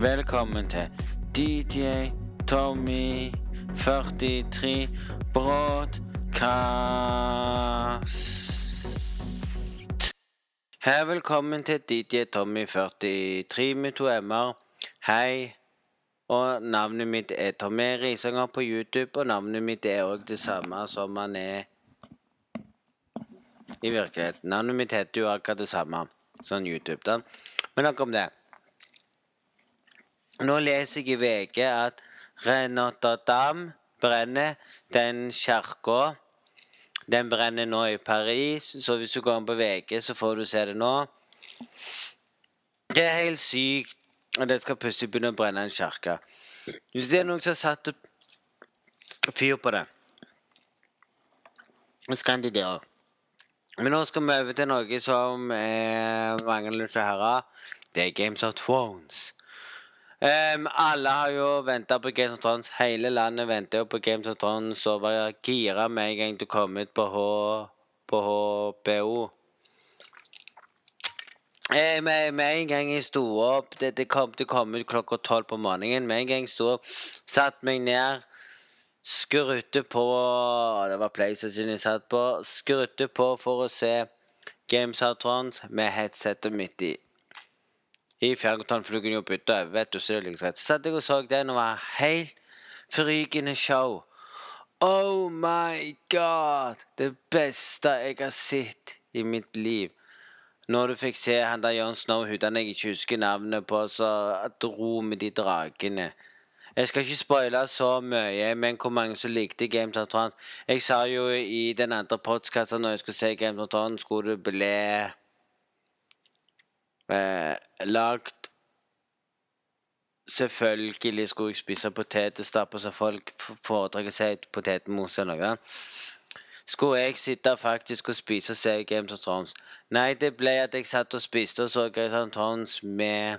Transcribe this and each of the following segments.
Velkommen til DJ Tommy 43 Broadcast. Hei, velkommen til DJ Tommy 43 med to m-er. Hei. Og navnet mitt er Tommy Risanger på YouTube, og navnet mitt er òg det samme som han er i virkeligheten. Navnet mitt heter jo akkurat det samme som YouTube, da. Men nok om det. Nå leser jeg i VG at Notre brenner. Den kirka den brenner nå i Paris, så hvis du går inn på VG, så får du se det nå. Det er helt sykt. at det skal plutselig begynne å brenne en kirke. Hvis det er noen som har satt fyr på det, så kan de det òg. Men nå skal vi over til noe som eh, mange lyst til. Det er Games of Thrones. Um, alle har jo venta på Games of Thrones. Hele landet venter jo på Games of Thrones og var gira med en gang det kom ut på, H, på HBO. Med, med, en gang jeg sto opp Det, det kom, til å komme ut klokka tolv på morgenen. Med en gang jeg sto opp, satte meg ned, skrudde på Det var PlayStation jeg satt på. Skrudde på for å se Games of Thrones med headsetet midt i. I fjernkontrollen, kunne jo bytte over, vet du. Så satt jeg og så den, og var helt frykende show. Oh my god! Det beste jeg har sett i mitt liv. Når du fikk se han der Jon Snow-hudene jeg ikke husker navnet på, så dro med de dragene. Jeg skal ikke spoile så mye, men hvor mange som likte Games of Thrones Jeg sa jo i den andre podkasten når jeg skulle se Games of Thrones, skulle det bli eh, lagd Selvfølgelig skulle jeg spise potetstapper, så folk foretrekker seg potetmos eller noe. Skulle jeg sitte faktisk og spise og se Games of Thrones? Nei, det ble at jeg satt og spiste og så Games of Thrones med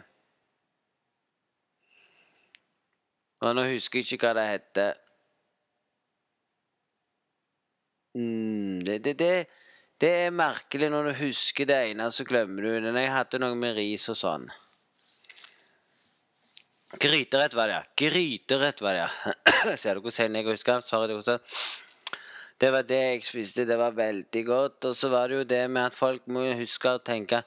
Og nå husker jeg ikke hva det heter. Mm, det, det, det, det, er merkelig når du husker det ene, så glemmer du det. Jeg hadde noe med ris og sånn. Gryterett var det, ja. Gryterett var det, ja. Ser du hvor sen jeg husker? Sorry. Det, det var det jeg spiste. Det var veldig godt. Og så var det jo det med at folk må huske å tenke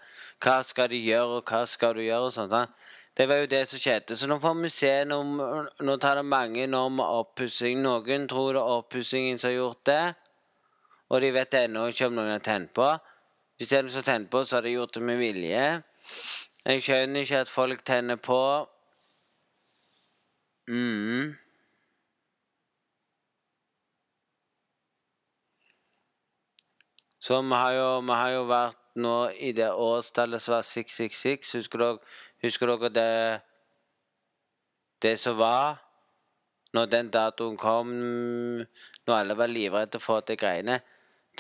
hva skal de gjøre, og hva skal du gjøre, og sånt. sånn. Det var jo det som skjedde. Så nå får vi se. Nå, nå tar det mange nå med oppussing. Noen tror det er oppussingen som har gjort det, og de vet ennå ikke om noen har tent på. Hvis det er noen som tent på, så har de gjort det med vilje. Jeg skjønner ikke at folk tenner på. mm. Så vi har, jo, vi har jo vært nå i det årstallet som var 666. Husker dere? Husker dere det Det som var når den datoen kom, når alle var livredde for de greiene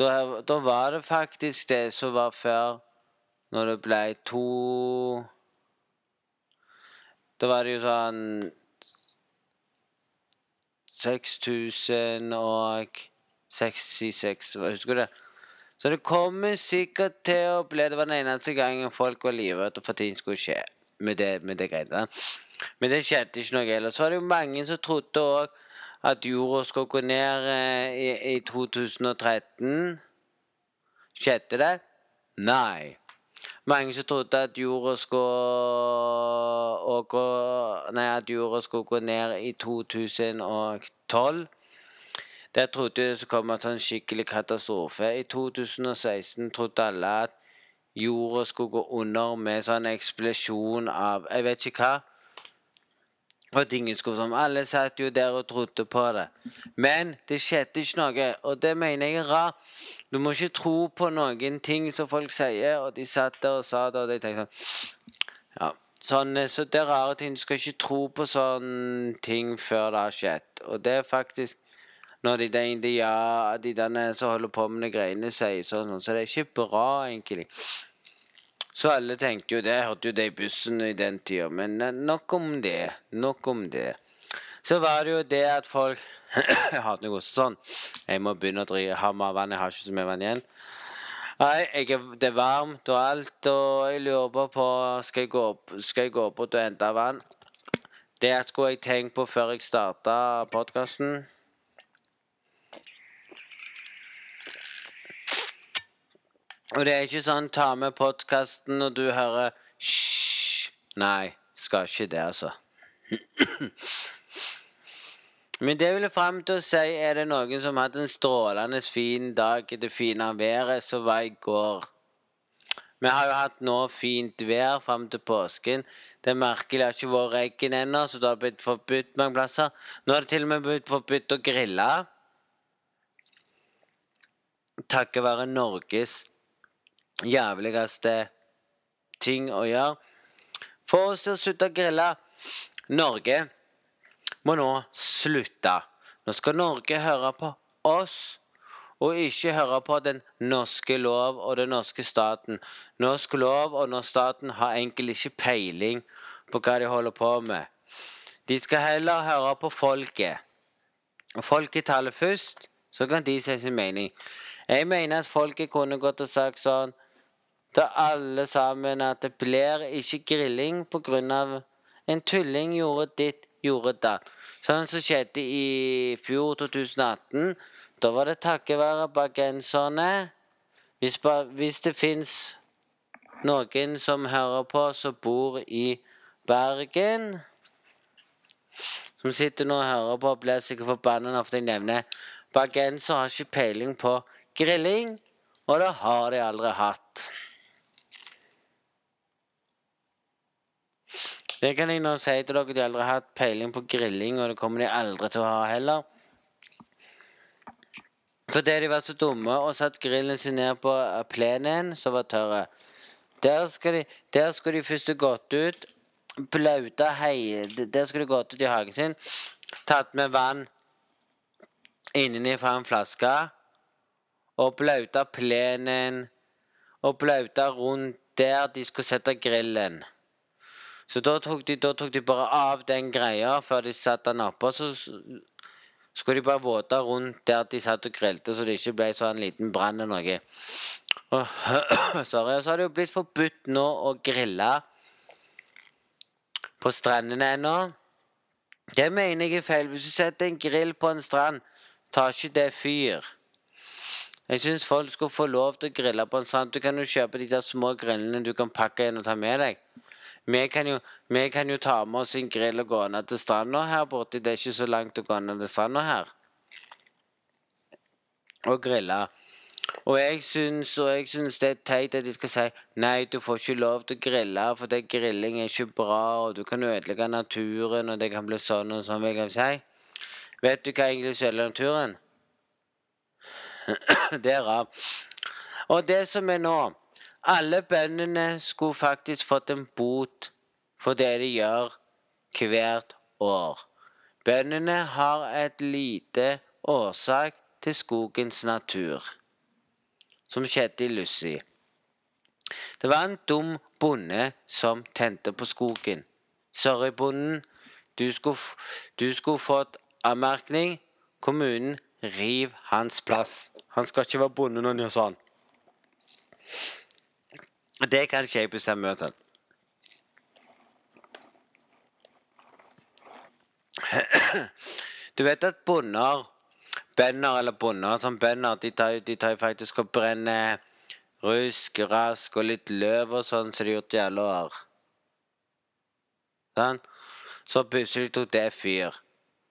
da, da var det faktisk det som var før, når det ble to Da var det jo sånn 6000 og 66 Husker du det? Så det kommer sikkert til å bli Det var den eneste gangen folk var livredde for ting skulle skje med det, med det greiene. Men det skjedde ikke noe ellers. Så var det jo mange som trodde òg at jorda skulle gå ned eh, i, i 2013. Skjedde det? Nei. Mange som trodde at jorda skulle gå Nei, at jorda skulle gå ned i 2012. Der trodde det skulle komme en sånn skikkelig katastrofe. I 2016 trodde alle at jorda skulle gå under med sånn eksplosjon av Jeg vet ikke hva. Og ingen skulle som Alle satt jo der og trodde på det. Men det skjedde ikke noe, og det mener jeg er rart. Du må ikke tro på noen ting som folk sier, og de satt der og sa det, og de tenkte sånn Ja. Sånn, så det er rare ting. Du skal ikke tro på sånne ting før det har skjedd. Og det er faktisk når de, der indianerne de som holder på med de greiene, sier sånn. Så det er ikke bra, egentlig. Så alle tenkte jo det. Jeg hørte jo det i bussen i den tida. Men nok om det. Nok om det. Så var det jo det at folk Jeg hadde noe sånn. Jeg må begynne å drikke, ha mer vann. Jeg har ikke så mye vann igjen. Nei, jeg, det er varmt og alt, og jeg lurer på Skal jeg gå opp, skal jeg gå opp og hente vann? Det skulle jeg tenkt på før jeg starta podkasten. Og det er ikke sånn ta med podkasten når du hører Hysj. Nei, skal ikke det, altså. Men det vil jeg fram til å si, er det noen som hadde en strålende fin dag i det fine været som var i går. Vi har jo hatt nå fint vær fram til påsken. Det er merkelig, det har ikke vært regn ennå, så det har blitt forbudt mange plasser. Nå har det til og med blitt forbudt å grille. Takket være Norges jævligste ting å gjøre. For oss til å slutte å grille Norge må nå slutte. Nå skal Norge høre på oss, og ikke høre på den norske lov og den norske staten. Norsk lov og norsk staten har egentlig ikke peiling på hva de holder på med. De skal heller høre på folket. Folket taler først, så kan de si sin mening. Jeg mener at folket kunne gått og sagt sånn til alle sammen at det blir ikke grilling av en tulling gjorde ditt, gjorde datt. Sånn som skjedde i fjor, 2018. Da var det takket være bergenserne. Hvis, hvis det fins noen som hører på, som bor i Bergen Som sitter nå og hører på og blir sikkert forbanna når jeg nevner Bergensere har ikke peiling på grilling, og det har de aldri hatt. Det kan jeg nå si til dere. De aldri har hatt peiling på grilling, og det kommer de aldri til å ha heller. Fordi de var så dumme og satt grillen sin ned på plenen som var tørre. Der skulle de, der skal de først gått ut, blauta hei... Der skulle de gått ut i hagen sin, tatt med vann innenfra en flaske, og blauta plenen, og blauta rundt der de skulle sette grillen. Så da tok, de, da tok de bare av den greia før de satte den oppå. Så skulle de bare våte rundt der de satt og grilte, så det ikke ble sånn liten brann eller noe. Og, sorry, så har det jo blitt forbudt nå å grille på strendene ennå. Det mener jeg er feil. Hvis du setter en grill på en strand, tar ikke det fyr. Jeg syns folk skulle få lov til å grille på en strand. Du kan jo kjøpe de der små grillene du kan pakke inn og ta med deg. Vi kan, jo, vi kan jo ta med oss en grill og gå ned til stranda her borte. Det er ikke så langt å gå ned til stranda her. Og grille. Og jeg syns, og jeg syns det er teit at de skal si nei, du får ikke lov til å grille, for det grilling er ikke bra, og du kan ødelegge naturen, og det kan bli sånn og sånn, jeg si. Vet du hva egentlig ødelegger naturen? det er rart. Og det som er nå alle bøndene skulle faktisk fått en bot for det de gjør hvert år. Bøndene har et lite årsak til skogens natur, som skjedde i Lussi. Det var en dum bonde som tente på skogen. Sorry, bonden. Du skulle, du skulle fått anmerkning. Kommunen riv hans plass. Han skal ikke være bonde når han gjør sånn. Det kan ikke jeg bestemme meg til. Du vet at bonder Bønder eller bonder som bønder, de tar, de tar faktisk og brenner rusk, rask og litt løv og sånn som de har gjort i alle år. Sånn? Så plutselig tok det fyr.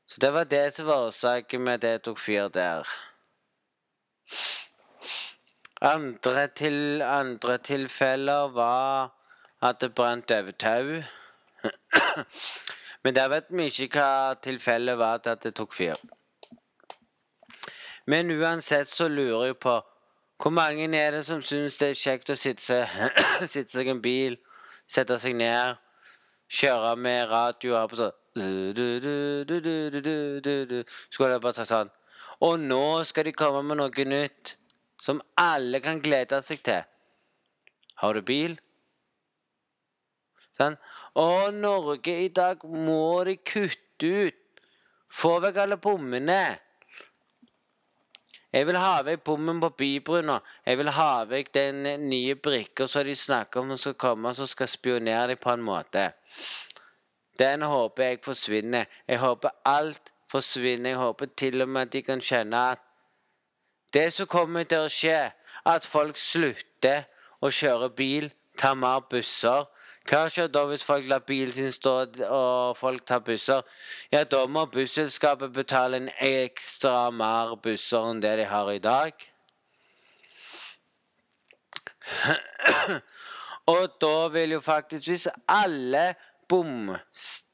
Så det var det som var årsaken med at det tok fyr der. Andre, til, andre tilfeller var at det brant over tau. Men der vet vi ikke hva tilfellet var til at det tok fyr. Men uansett så lurer jeg på hvor mange er det som syns det er kjekt å sitte seg, sitte seg i en bil, sette seg ned, kjøre med radio og på sånn Skulle jeg bare sagt sånn Og nå skal de komme med noe nytt som alle kan glede seg til. Har du bil? Sånn. Å, Norge i dag må de kutte ut. Få vekk alle bommene. Jeg vil ha vekk bommen på Bybrua. Jeg vil ha vekk den nye brikka som de snakker om som skal komme, som skal spionere dem på en måte. Den håper jeg forsvinner. Jeg håper alt forsvinner. Jeg håper til og med at de kan kjenne at det som kommer til å skje, at folk slutter å kjøre bil, tar mer busser. Hva skjer da hvis folk lar bilen sin stå og folk tar busser? Ja, da må busselskapet betale en ekstra mer busser enn det de har i dag. Og da vil jo faktisk Hvis alle bom...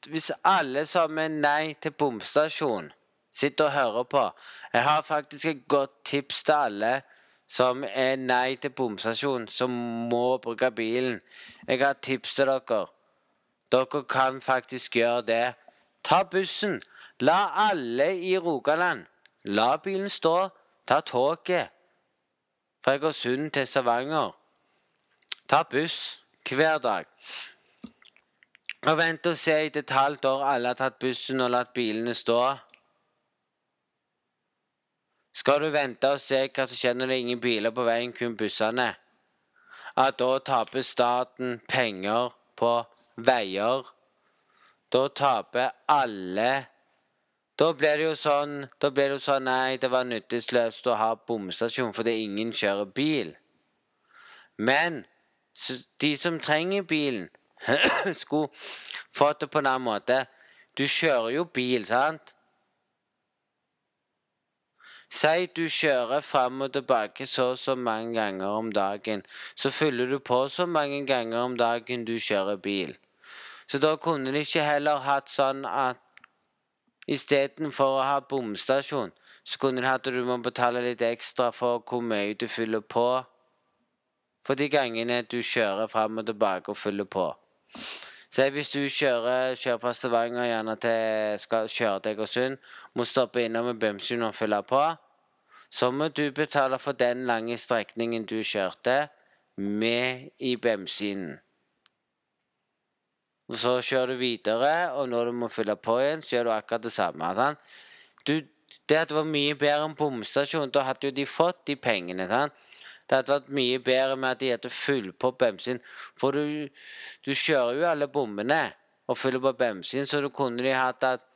Hvis alle som er nei til bomstasjon, sitter og hører på Jeg har faktisk et godt tips til alle som er nei til bomstasjon, som må bruke bilen. Jeg har tips til dere. Dere kan faktisk gjøre det. Ta bussen. La alle i Rogaland La bilen stå. Ta toget fra Egersund til Stavanger. Ta buss hver dag. Og vent og se etter et halvt år alle har tatt bussen og latt bilene stå. Skal du vente og se hva som skjer når det er ingen biler på veien, kun bussene? At da taper staten penger på veier. Da taper alle Da blir det jo sånn Da blir det jo sånn Nei, det var nytteløst å ha bomstasjon fordi ingen kjører bil. Men de som trenger bilen, skulle fått det på en annen måte. Du kjører jo bil, sant? Si du kjører fram og tilbake så og så mange ganger om dagen. Så fyller du på så mange ganger om dagen du kjører bil. Så da kunne de ikke heller hatt sånn at istedenfor å ha bomstasjon, så kunne de hatt at du må betale litt ekstra for hvor mye du fyller på for de gangene du kjører fram og tilbake og fyller på. Så hvis du kjører, kjører fra Stavanger gjerne til skal kjøre til Egersund, må stoppe innom en bensin og fylle på, så må du betale for den lange strekningen du kjørte, med i bensinen. Og Så kjører du videre, og når du må fylle på igjen, så gjør du akkurat det samme. Sant? Du, det at det var mye bedre enn bomstasjon. Da hadde jo de fått de pengene. Sant? Det hadde vært mye bedre med at de hadde fylt på bensin. For du, du kjører jo alle bommene og fyller på bensin, så du kunne de hatt at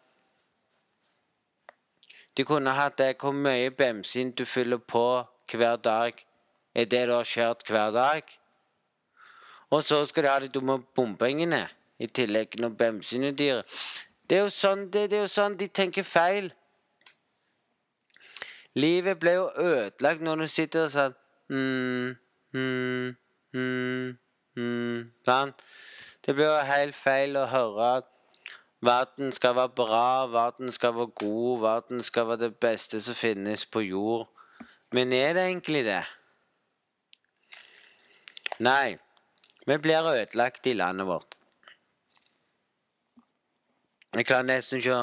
De kunne hatt det hvor mye bensin du fyller på hver dag, er det du har kjørt hver dag. Og så skal de ha de dumme bompengene i tillegg når bensin er dyre. Det er jo sånn, det, det er jo sånn de tenker feil. Livet ble jo ødelagt når du sitter og sånn mm, mm, mm, mm? Det blir jo helt feil å høre at verden skal være bra, verden skal være god, verden skal være det beste som finnes på jord. Men er det egentlig det? Nei. Vi blir ødelagt i landet vårt. Jeg klarer nesten ikke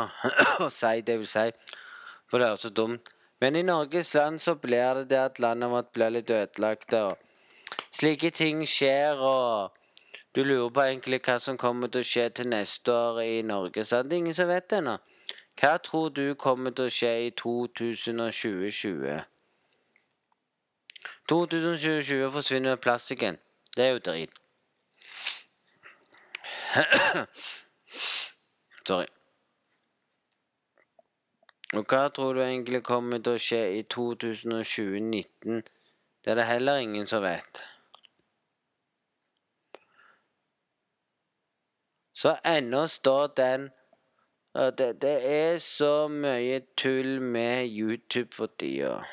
å si det jeg vil si, for det er så dumt. Men i Norges land så blir det det at landet vårt blir litt ødelagt. og Slike ting skjer, og du lurer på egentlig hva som kommer til å skje til neste år i Norge. Så det er ingen som vet det ennå. Hva tror du kommer til å skje i 2020? 2020 forsvinner plastikken. Det er jo drit. Sorry. Og hva tror du egentlig kommer til å skje i 2020-19? Det er det heller ingen som vet. Så ennå står den det, det er så mye tull med YouTube for tida.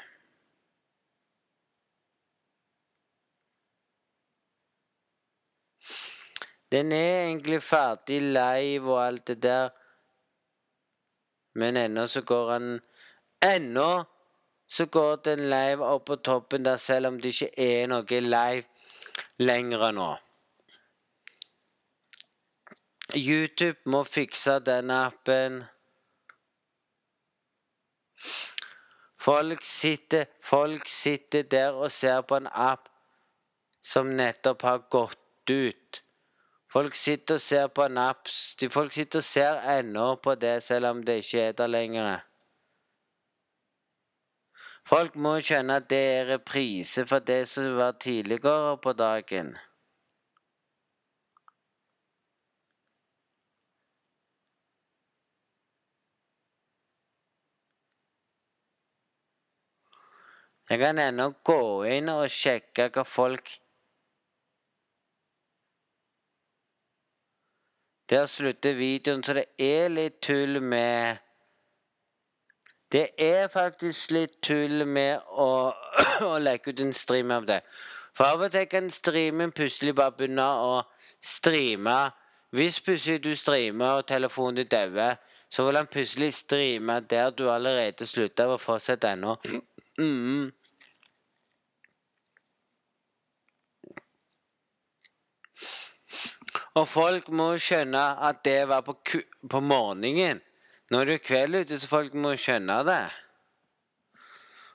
Den er egentlig ferdig live og alt det der. Men ennå så går han Ennå så går den live opp på toppen der, selv om det ikke er noe live lenger nå. YouTube må fikse den appen. Folk sitter, folk sitter der og ser på en app som nettopp har gått ut. Folk sitter og ser på naps. De folk sitter og ser ennå på det, selv om det ikke er der lenger. Folk må skjønne at det er reprise for det som var tidligere på dagen. Jeg kan ennå gå inn og sjekke hva folk gjør. Der slutter videoen, så det er litt tull med Det er faktisk litt tull med å, å legge ut en stream av det. For av og til kan streamen plutselig bare begynne å streame. Hvis plutselig du streamer og telefonen din dauer, så vil han plutselig streame der du allerede slutta og fortsette ennå. Mm. Og folk må skjønne at det var på, på morgenen. det er kveld ute, så folk må skjønne det.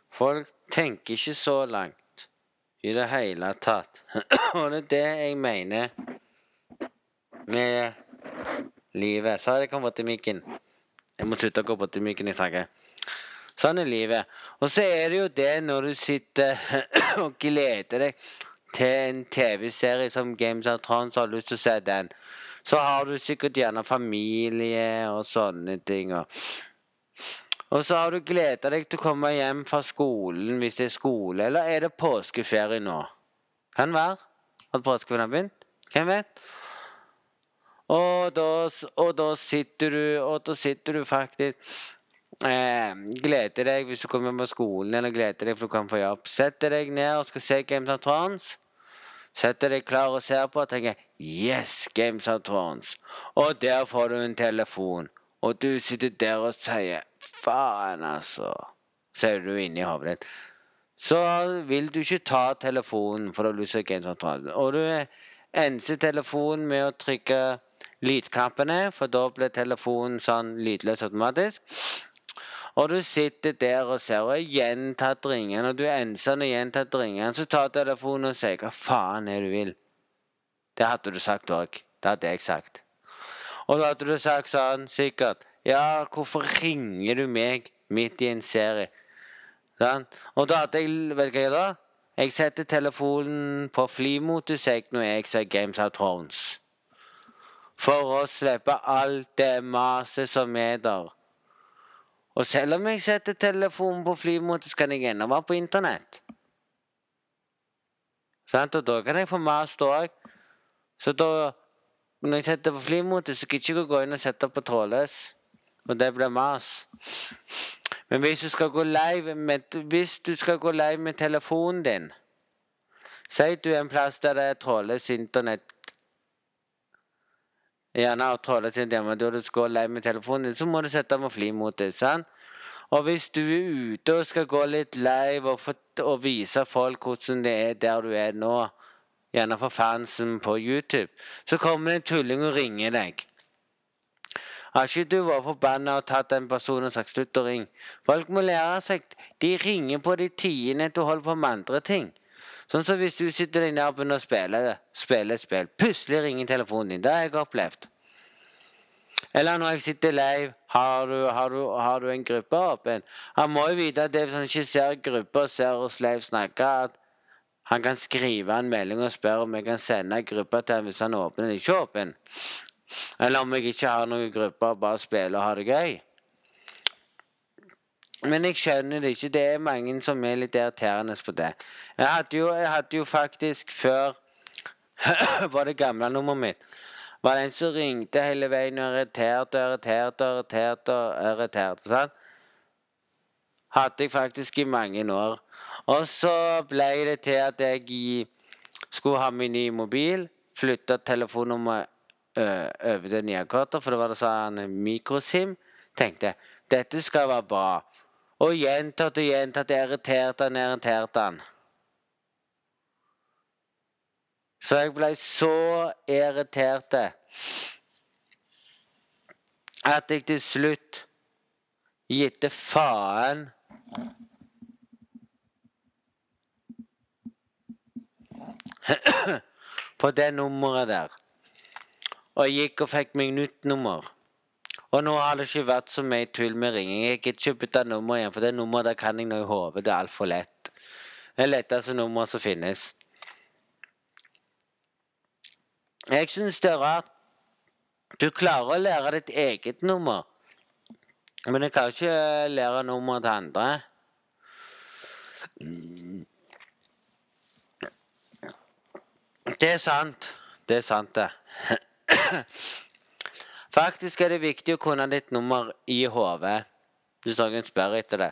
Folk tenker ikke så langt i det hele tatt. Og det er det jeg mener med livet. Så har jeg kommet til mikken. Jeg må slutte å gå bort til mikken jeg snakker. Sånn er livet. Og så er det jo det når du sitter og gleder deg til en TV-serie som Games of Thrones og har lyst til å se den, så har du sikkert gjerne familie og sånne ting. Og, og så har du gleda deg til å komme hjem fra skolen hvis det er skole, eller er det påskeferie nå? Kan være at påskeferien har begynt. Hvem vet? Og da, og da sitter du Og da sitter du faktisk eh, gleder deg hvis du kommer på skolen, eller gleder deg for du kan få jobb. Setter deg ned og skal se Games of Thrones. Setter deg klar og ser på og tenker 'Yes, Games of Thrones'. Og der får du en telefon. Og du sitter der og sier 'Faen, altså'. Sier du inni hodet ditt. Så vil du ikke ta telefonen for å lyse Games of Thrones. Og du enser telefonen med å trykke lydknappene, for da blir telefonen sånn lydløs automatisk. Og du sitter der og ser og jeg gjentatt ringen, og du er ensom og gjentatt ringen. Så tar telefonen og sier 'hva faen er det du vil'? Det hadde du sagt òg. Det hadde jeg sagt. Og da hadde du sagt sånn sikkert 'Ja, hvorfor ringer du meg midt i en serie?' Sånn. Og da hadde jeg Vet du hva jeg da? Jeg setter telefonen på flymodus når jeg ser Games of Thrones. For å slippe alt det maset som er der. Og selv om jeg setter telefonen på flymåte, så kan jeg ennå være på internett. Sant? Og da kan jeg få mast òg. Så da Når jeg setter på flymåte, så gidder jeg ikke gå inn og sette på trådløs. Og det blir mas. Men hvis du skal gå live med, hvis du skal gå live med telefonen din Si du er en plass der det er trådløs internett Gjerne har til internett, og du skal lei med telefonen din, så må du sette på flymåte. sant? Og hvis du er ute og skal gå litt live og, og vise folk hvordan det er der du er nå, gjerne for fansen på YouTube, så kommer det en tulling og ringer deg. Har ikke du vært forbanna og tatt en person og sagt 'slutt å ringe'? Folk må lære seg De ringer på de tidene du holder på med andre ting. Sånn som hvis du sitter deg ned og spiller å spille, spille et spill. Plutselig ringer telefonen din. Det har jeg opplevd. Eller når jeg sitter live, har har du, har du en gruppe åpen? Han må jo vite at det hvis han ikke ser grupper og ser oss live snakke, at han kan skrive en melding og spørre om jeg kan sende gruppa til ham hvis han åpner den ikke åpen. Eller om jeg ikke har noen grupper, bare spiller og har det gøy. Men jeg skjønner det ikke. Det er mange som er litt irriterende på det. Jeg hadde jo, jeg hadde jo faktisk før Var det gamle nummeret mitt var det en som ringte hele veien og irriterte og irriterte og irriterte. og irriterte, sant? Hadde jeg faktisk i mange år. Og så ble det til at jeg skulle ha min nye mobil. Flytta telefonnummeret over til Niakotter, for det var det sånn mikrosim. Tenkte dette skal være bra. Og gjentatt og gjentatt irriterte han, irriterte han. Så jeg ble så irritert at jeg til slutt gitte faen på det nummeret der. Og jeg gikk og fikk meg nytt nummer. Og nå har det ikke vært så mye tull med ringing. Jeg gidder ikke bytte nummer igjen, for det nummeret der kan jeg nå i hodet. Det er altfor lett. Det er letteste nummeret som finnes. Jeg syns det er rart. Du klarer å lære ditt eget nummer, men du kan ikke lære nummeret til andre. Det er sant. Det er sant, det. Faktisk er det viktig å kunne ditt nummer i hodet hvis noen spør etter det.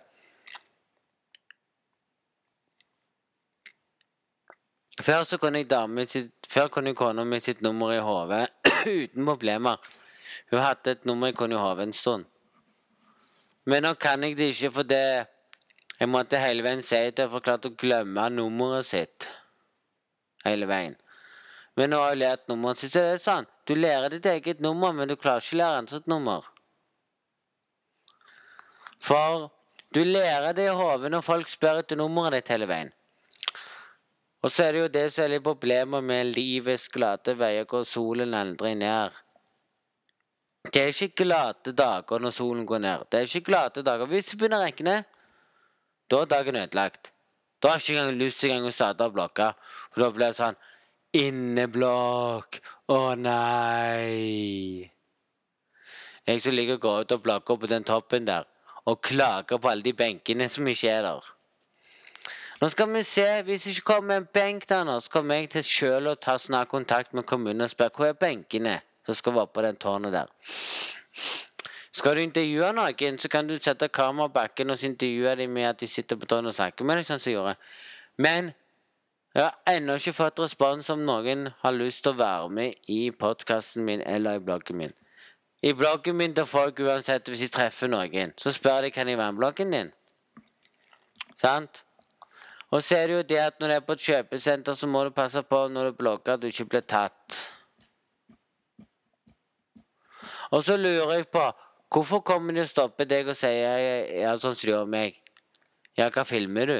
Før så kunne jeg dame sitt, før kunne kona mi sitt nummer i hodet uten problemer. Hun hadde et nummer jeg kunne i hodet en stund. Men nå kan jeg det ikke fordi jeg måtte hele veien si at jeg forklarte å glemme nummeret sitt. Hele veien. Men nå har jeg lært nummeret sitt, så det er sånn. Du lærer ditt eget nummer, men du klarer ikke å lære andres nummer. For du lærer det i hodet når folk spør etter nummeret ditt hele veien. Og så er det jo det som er litt problemet med livets glade veier hvor solen aldri ned. Det er ikke glade dager når solen går ned. Det er ikke glade dager. Hvis det begynner å regne, da er dagen ødelagt. Da har jeg ikke engang lyst til å starte av blokka. For da blir det sånn Inneblokk. Å nei. Jeg som liker å gå ut og blokke på den toppen der og klage på alle de benkene som ikke er der. Nå skal vi se, Hvis det ikke kommer en benk der nå, så kommer jeg til sjøl å ta snart kontakt med kommunen og spørre hvor er benkene som skal være på den tårnet der. Skal du intervjue noen, så kan du sette kamera bakken og intervjue dem med at de sitter på tårnet og snakker med deg, sånn som jeg gjorde. Men jeg har ennå ikke fått respons om noen har lyst til å være med i podkasten min eller i bloggen min. I bloggen min til folk uansett hvis de treffer noen, så spør de kan jeg være med bloggen din. Sant? Og så er det jo det at når du er på et kjøpesenter, så må du passe på når du blogger at du ikke blir tatt. Og så lurer jeg på hvorfor kommer de og stopper deg og sier ja, sånn som de gjør meg? Ja, hva filmer du?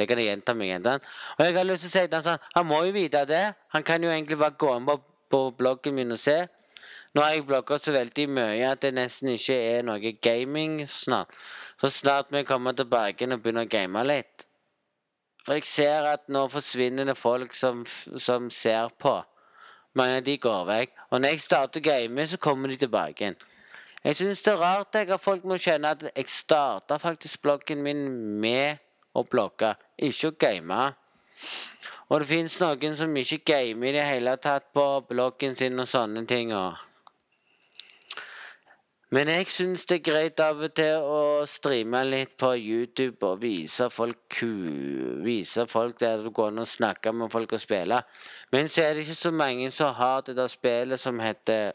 Det kan jeg gjenta meg igjen. Og jeg har lyst til å si til han sånn Han må jo vite det. Han kan jo egentlig bare gå inn på, på bloggen min og se. Nå har jeg blogga så veldig mye at det nesten ikke er noe gaming snart. Så snart vi kommer tilbake og begynner å game litt. For jeg ser at nå forsvinner det folk som, som ser på. Mange av de går vekk. Og når jeg starter game, så kommer de tilbake igjen. Jeg syns det er rart jeg, at folk må kjenne at jeg starta faktisk bloggen min med å blogge, ikke å game. Og det fins noen som ikke gamer i det hele tatt på bloggen sin og sånne ting. og men jeg syns det er greit av og til å streame litt på YouTube og vise folk Vise folk der det går an å snakke med folk og spille. Men så er det ikke så mange som har det der spillet som heter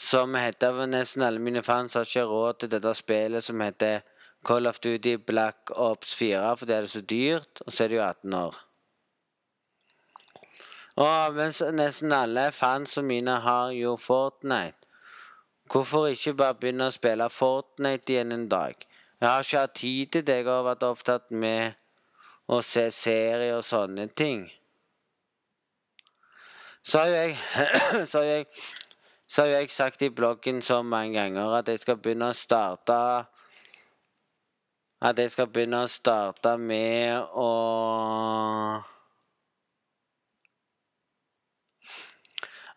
Som heter Nesten alle mine fans har ikke råd til det der spillet som heter Call of Duty Black Ops 4, for det er så dyrt, og så er det jo 18 år. Og mens nesten alle fansene mine har jo Fortnite. Hvorfor ikke bare begynne å spille Fortnite igjen en dag? Jeg har ikke hatt tid til det. Jeg har vært opptatt med å se serier og sånne ting. Så har jeg Så har jeg, så har jeg sagt i bloggen så mange ganger at jeg skal begynne å starte At jeg skal begynne å starte med å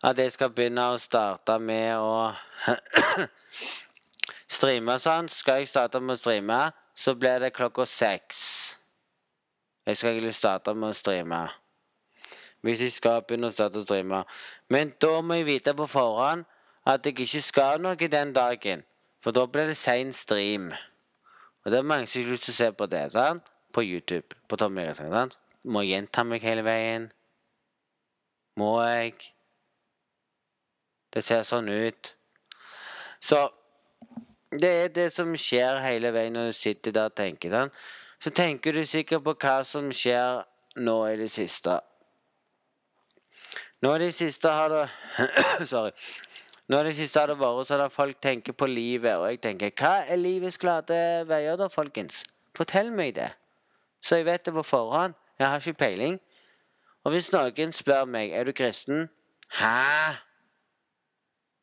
at jeg skal begynne å starte med å streame sånn. Skal jeg starte med å streame, så blir det klokka seks. Jeg skal egentlig starte med å streame. Hvis jeg skal begynne å starte å streame. Men da må jeg vite på forhånd at jeg ikke skal noe den dagen. For da blir det sein stream. Og det er mange som har lyst til å se på det. sant? På YouTube. På Tommy Eriksson. sant? Må jeg gjenta meg hele veien? Må jeg? Det ser sånn ut. Så det er det som skjer hele veien når du sitter der og tenker sånn. Så tenker du sikkert på hva som skjer nå i det siste. Nå i det siste har det Sorry. Nå i det siste har det vært sånn at folk tenker på livet, og jeg tenker Hva er livets glade veier, da, folkens? Fortell meg det, så jeg vet det på forhånd. Jeg har ikke peiling. Og hvis noen spør meg er du kristen Hæ?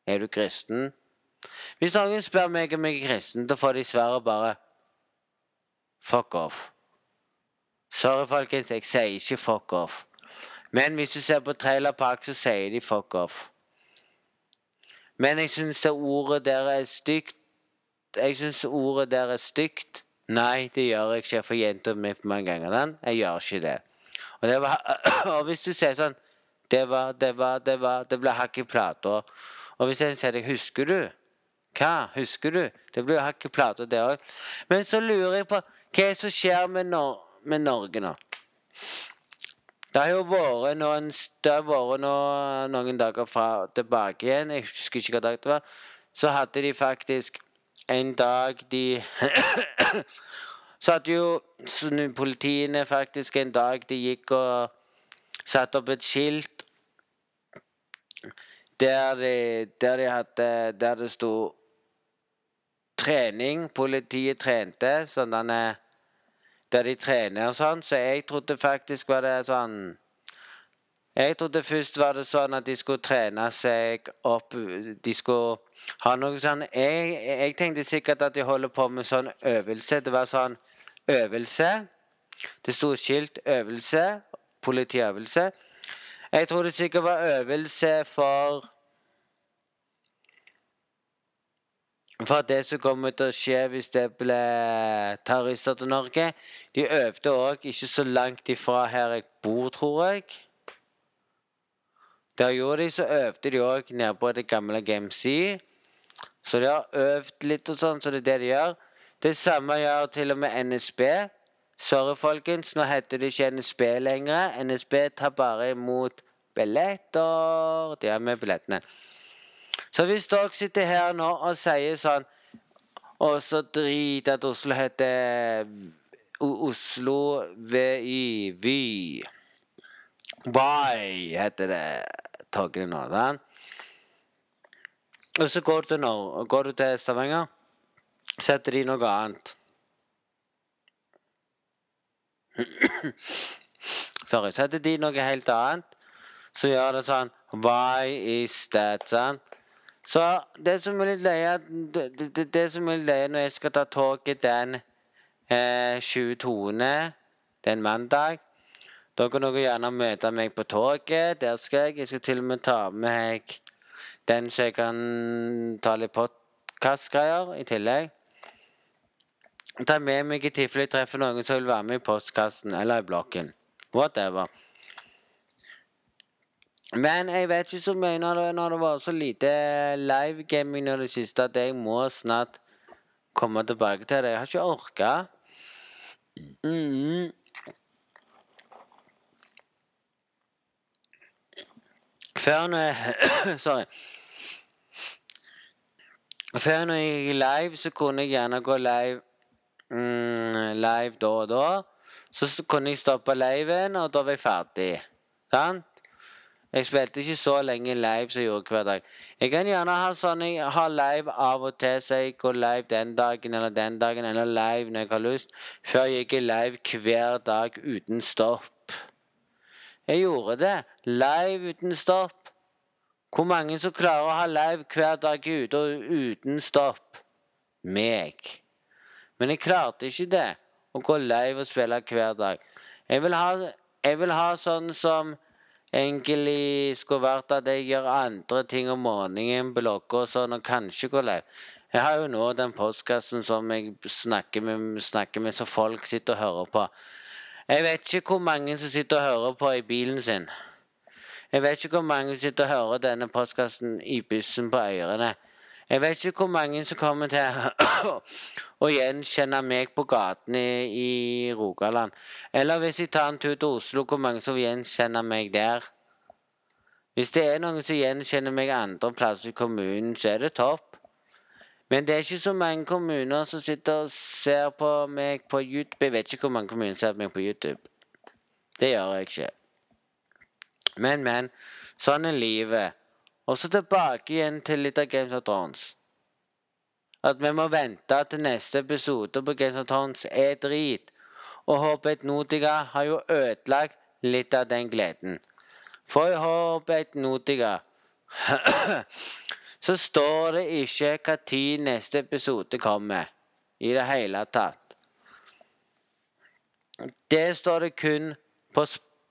Er du kristen? Hvis noen spør meg om jeg er kristen, da får de svaret bare Fuck off. Sorry, folkens, jeg sier ikke fuck off. Men hvis du ser på Trailer Park, så sier de fuck off. Men jeg syns det ordet der er stygt. Jeg syns ordet der er stygt. Nei, det gjør jeg ikke. for jenta mi for mange ganger den. Jeg gjør ikke det. Og, det var, og hvis du sier sånn Det var, det var, det var Det ble hakk i plata. Og hvis jeg sier deg Husker du? Hva? Husker du? Det blir hakk i plata, det òg. Men så lurer jeg på hva er det som skjer med, Nor med Norge nå? Det har jo vært noen, det har vært noen, noen dager fra tilbake igjen. Jeg husker ikke hva dag det var. Så hadde de faktisk en dag de Så hadde jo politiene faktisk en dag de gikk og satte opp et skilt der de, der de hadde Der det sto trening. Politiet trente sånn denne der de trener og sånn. Så jeg trodde faktisk var det sånn Jeg trodde først var det sånn at de skulle trene seg opp De skulle ha noe sånn Jeg, jeg tenkte sikkert at de holder på med sånn øvelse. Det var sånn øvelse. Det sto skilt 'øvelse', politiøvelse. Jeg tror det sikkert var øvelse for for det som kommer til å skje hvis det blir terrorister til Norge. De øvde òg ikke så langt ifra her jeg bor, tror jeg. Der gjorde de, så øvde de òg nede på det gamle GMC. Så de har øvd litt og sånn, så det er det de gjør. Det samme gjør til og med NSB. Sorry, folkens, nå heter det ikke NSB lenger. NSB tar bare imot billetter. De har med billettene. Så hvis dere sitter her nå og sier sånn Og så drit at Oslo heter Oslo VI Vy. Why heter det toget nå. Den. Og så går du, nå, går du til Stavanger, setter de noe annet. Sorry. Setter de noe helt annet, så gjør det sånn Why is that? Sant? Så det som er litt leie, det, det, det, som er litt løye når jeg skal ta toget den eh, 22. den mandag Da kan dere gjerne møte meg på toget. Der skal jeg. Jeg skal til og med ta med meg den så jeg kan ta litt podkastgreier i tillegg. Ta med meg i tilfelle jeg treffer noen som vil være med i postkassen eller i blokken. Whatever. Men jeg vet ikke så mye når det, når det var så lite livegaming i det siste at jeg må snart komme tilbake til det. Jeg har ikke orka. Mm. Før når jeg Sorry. Før når jeg gikk live, så kunne jeg gjerne gå live mm, live da og da. Så kunne jeg stoppe liven, og da var jeg ferdig. Sant? Jeg spilte ikke så lenge live som jeg gjorde hver dag. Jeg kan gjerne ha sånn jeg har live av og til, så jeg går live den dagen eller den dagen, eller live når jeg har lyst, før jeg gikk live hver dag uten stopp. Jeg gjorde det. Live uten stopp. Hvor mange som klarer å ha live hver dag ute og uten stopp? Meg. Men jeg klarte ikke det. Å gå live og spille hver dag. Jeg vil ha, jeg vil ha sånn som egentlig skulle vært at jeg gjør andre ting om morgenen, blogger og sånn, og kanskje går live. Jeg har jo nå den postkassen som jeg snakker med, snakker med, så folk sitter og hører på. Jeg vet ikke hvor mange som sitter og hører på i bilen sin. Jeg vet ikke hvor mange som sitter og hører denne postkassen i bussen på ørene. Jeg vet ikke hvor mange som kommer til å gjenkjenne meg på gatene i, Rogaland. Eller hvis jeg tar en tur til Oslo, hvor mange som gjenkjenner meg der. Hvis det er noen som gjenkjenner meg andre plasser i kommunen, så er det topp. Men det er ikke så mange kommuner som sitter og ser på meg på YouTube. Jeg vet ikke hvor mange kommuner ser på meg på YouTube. Det gjør jeg ikke. Men, men. Sånn er livet. Og så tilbake igjen til litt av Games of Thrones. At vi må vente til neste episode på Games of Thrones er drit. Og Hobbit Notica har jo ødelagt litt av den gleden. For i Hobbit Notica så står det ikke hva tid neste episode kommer. I det hele tatt. Det står det kun på,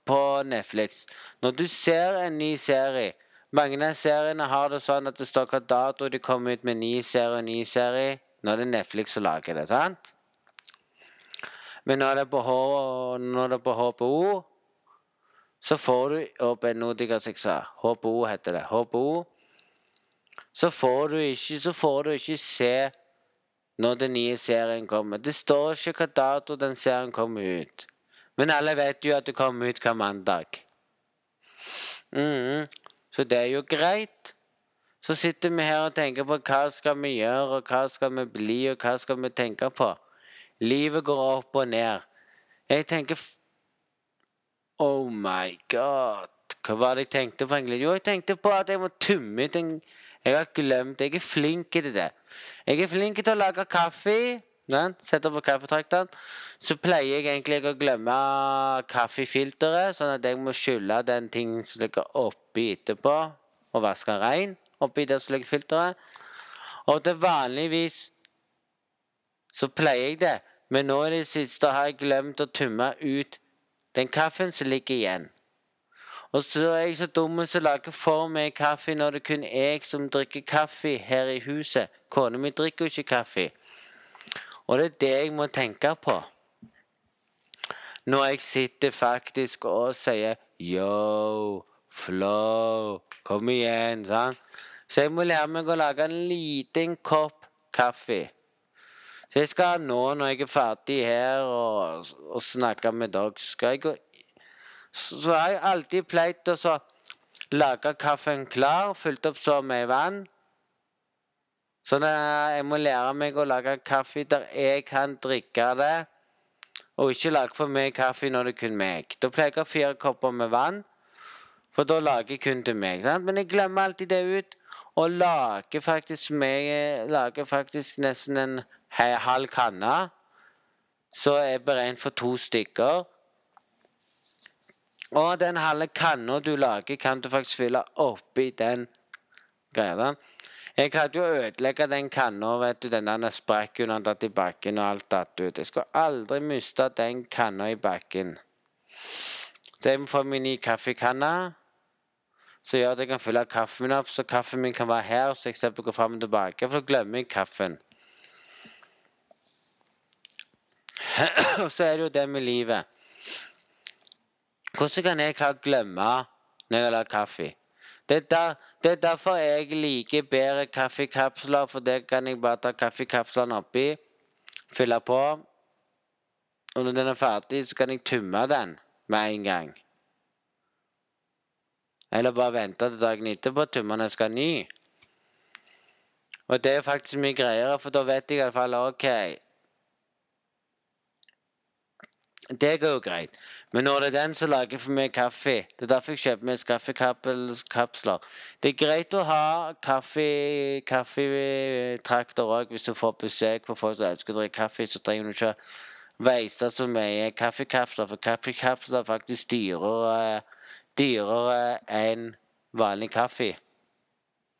på Netflix. Når du ser en ny serie mange av seriene har det sånn at det står hva dato de kommer ut med ny serie og ny serie. Nå er det Netflix som lager det, sant? Men når det er på, H, når det er på HPO, så får du opp en Nordica 6A. HPO heter det. HPO. Så får du ikke, så får du ikke se når den nye serien kommer. Det står ikke hva dato den serien kommer ut. Men alle vet jo at det kommer ut hver mandag. Mm, så det er jo greit. Så sitter vi her og tenker på hva skal vi gjøre, og hva skal vi bli, og hva skal vi tenke på. Livet går opp og ned. Jeg tenker Oh my god. Hva var det jeg tenkte på egentlig? Jo, jeg tenkte på at jeg må tumme ut en Jeg har glemt Jeg er flink til det. Jeg er flink til å lage kaffe. Den, setter på kaffetrakteren. Så pleier jeg egentlig å glemme kaffefilteret, sånn at jeg må skylle den ting som ligger oppi etterpå, og vaske rein oppi der som ligger filteret. Og til vanligvis så pleier jeg det, men nå i det siste har jeg glemt å tømme ut den kaffen som ligger igjen. Og så er jeg så dum som lager for meg kaffe når det kun er jeg som drikker kaffe her i huset. Kona mi drikker jo ikke kaffe. Og det er det jeg må tenke på. Når jeg sitter faktisk og sier yo, flow, kom igjen, sant. Så jeg må lære meg å lage en liten kopp kaffe. Så jeg skal nå, når jeg er ferdig her og, og snakke med dere, skal jeg gå Så har jeg alltid pleid å lage kaffen klar, fylt opp så med vann. Så jeg må lære meg å lage kaffe der jeg kan drikke det. Og ikke lage for mye kaffe når det er kun meg. Da pleier jeg å ha fire kopper med vann, for da lager jeg kun til meg. Sant? Men jeg glemmer alltid det ut. Og lager faktisk, meg, lager faktisk nesten en halv kanne, så er beregnet for to stykker. Og den halve kanna du lager, kan du faktisk fylle oppi den greia. Jeg hadde jo ødelegge den kanna, vet du. Den der sprakk under datt i bakken, og alt datt ut. Jeg skulle aldri miste den kanna i bakken. Så jeg må få min ny kaffekanne. Så gjør at jeg kan fylle kaffen min opp, så kaffen min kan være her, så jeg slipper å gå fram og tilbake. For da glemmer jeg kaffen. Og så er det jo det med livet. Hvordan kan jeg klare å glemme når jeg har lagd kaffe? Det er, der, det er, derfor jeg liker bedre kaffekapsler, for det kan jeg bare ta kaffekapslene oppi, fylle på. Og når den er ferdig, så kan jeg tømme den med en gang. Eller bare vente til dagen etterpå og tømme den jeg skal ha ny. Og det er faktisk mye greiere, for da vet jeg i hvert fall OK det går jo greit. Men det er den som lager for meg kaffe Det er derfor jeg kjøper meg kaffekapsler. Det er greit å ha kaffetrakter òg hvis du får besøk på folk som elsker å drikke kaffe. Så trenger du ikke veiste så mye kaffekapsler, for kaffekapsler er faktisk dyrere, dyrere enn vanlig kaffe.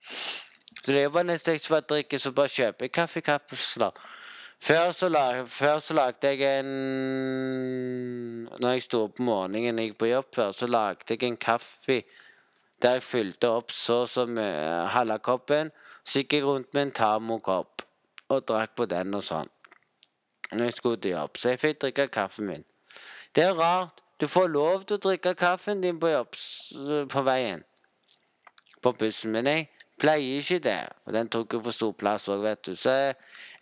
Så det er bare nesten jeg skal drikke, så bare kjøper jeg kaffekapsler. Før så, lag, før så lagde jeg en Når jeg sto opp om morgenen jeg gikk på jobb før, så lagde jeg en kaffe der jeg fylte opp så som halve koppen. Så gikk jeg rundt med en termokopp og drakk på den og sånn. Når jeg skulle til jobb. Så jeg fikk drikke kaffen min. Det er rart. Du får lov til å drikke kaffen din på jobb på veien. På bussen. Men jeg pleier ikke det. Og den tok jo for stor plass òg, vet du. Så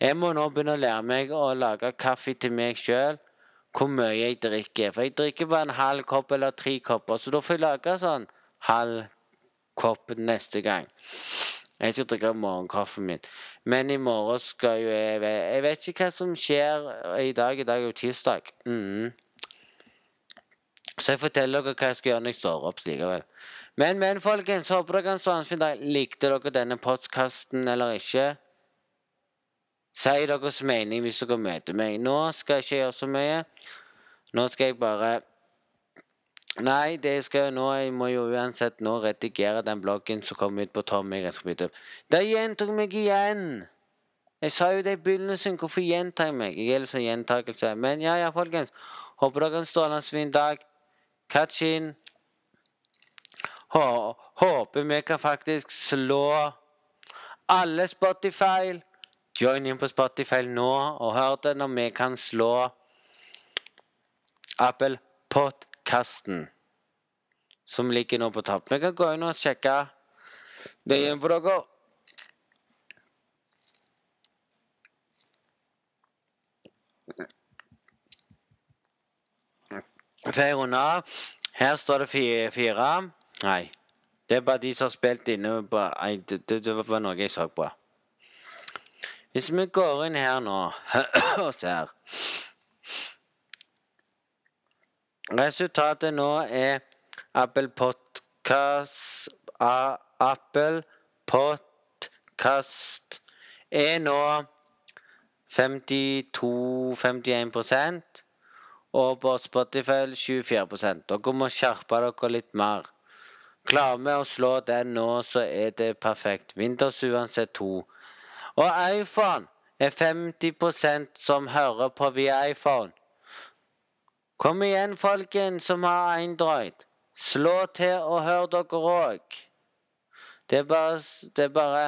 jeg må nå begynne å lære meg å lage kaffe til meg sjøl. Hvor mye jeg drikker. For jeg drikker bare en halv kopp eller tre kopper. Så da får jeg lage sånn halv kopp neste gang. Jeg skal drikke morgenkaffen min. Men i morgen skal jo jeg Jeg vet ikke hva som skjer i dag. I dag er jo tirsdag. Mm. Så jeg forteller dere hva jeg skal gjøre når jeg står opp likevel. Men, men, folkens, håper dere kan stå en fin dag. Likte dere denne podkasten eller ikke? Si deres mening hvis dere møter meg. Nå skal jeg ikke gjøre så mye. Nå skal jeg bare Nei, det skal jeg nå. Jeg må jo uansett nå redigere den bloggen som kom ut på Tommy. Der gjentok meg igjen! Jeg sa jo det i begynnelsen. Hvorfor gjentar jeg meg? Jeg er litt sånn gjentakelse. Men ja, ja, folkens. Håper dere har en strålende fin dag. In. Håper vi kan faktisk slå alle Spotify. Join inn på Spotify nå og hør det når vi kan slå Apple Podkasten, som ligger nå på topp. Vi kan gå inn og sjekke det igjen for dere. Her står det fire. Nei. Det er bare de som har spilt inne på Nei, det, det, var noe jeg så på. Hvis vi går inn her nå og ser Resultatet nå er Apple Podcast Apple Podcast er nå 52-51 og på Spotify 24% Dere må skjerpe dere litt mer. Klarer vi å slå den nå, så er det perfekt. Windows uansett 2. Og iPhone er 50% som hører på via iPhone. Kom igjen, folkens som har Android. Slå til og hør dere òg. Det er bare, det er bare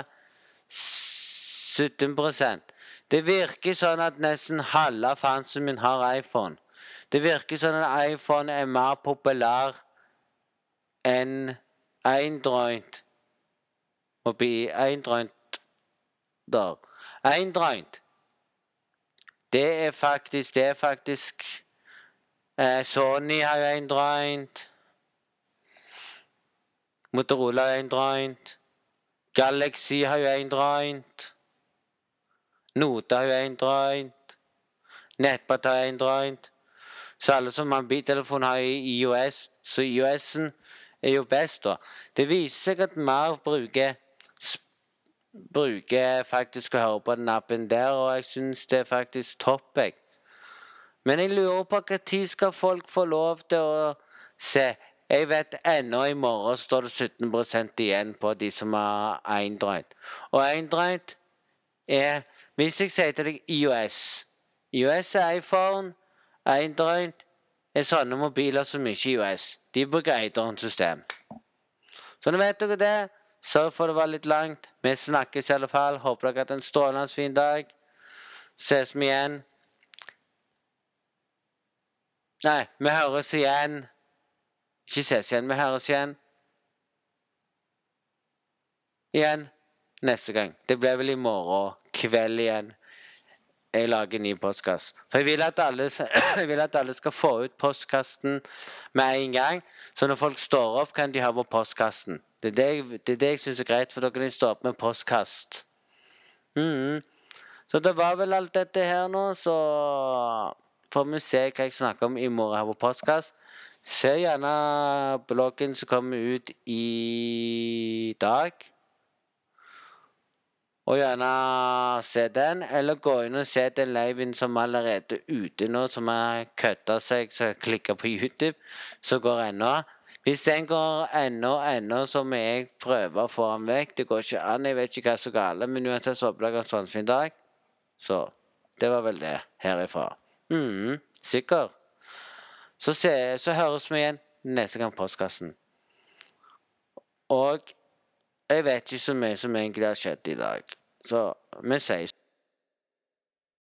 17% Det virker sånn at nesten halve fansen min har iPhone. Det virker sånn at iPhone er mer populær enn Android. Oppi eindrøynt. der. Eindrøynt. Det er faktisk Det er faktisk eh, Sony har jo eindrøynt. Motorola har eindrøynt. Galaxy har jo eindrøynt. Note har jo eindrøynt. Nettbrett har eindrøynt. Så alle som har mobiltelefon, har IOS. Så IOS-en er jo best, da. Det viser seg at mer bruker bruker faktisk å høre på den appen der, og jeg syns det er faktisk topp, jeg. Men jeg lurer på når skal folk få lov til å se. Jeg vet ennå i morgen står det 17% igjen på de som har Eindreit. Og Eindreit er Hvis jeg sier til deg IOS IOS er iPhone, Android er sånne mobiler som ikke er IOS. De bruker Eideren-system. Så nå vet dere det. Sørg for det var litt langt. Vi snakkes i alle fall. Håper dere har hatt en strålende fin dag. Ses vi igjen. Nei, vi høres igjen. Ikke ses igjen, vi høres igjen. Igjen neste gang. Det blir vel i morgen kveld igjen jeg lager ny postkasse. For jeg vil, alle, jeg vil, at alle, skal få ut postkassen med en gang. Så når folk står opp, kan de ha på postkassen. Det er det jeg, det er det jeg syns er greit, for da kan de stå opp med postkast. Mm. Så det var vel alt dette her nå, så får vi se hva jeg snakker om i morgen her på postkast. Se gjerne bloggen som kommer ut i dag. Og gjerne se den, eller gå inn og se den liven som allerede er ute nå, som har kødda seg, som klikker på YouTube, så går ennå. Hvis den går ennå, ennå, så må jeg prøve å få den vekk. Det går ikke an, jeg vet ikke hva som er galt, men uansett så håper jeg har en sånn fin dag. Så det var vel det herifra. mm, sikker. Så, se, så høres vi igjen neste gang postkassen. Og jeg vet ikke så mye som egentlig har skjedd i dag. Så vi sies.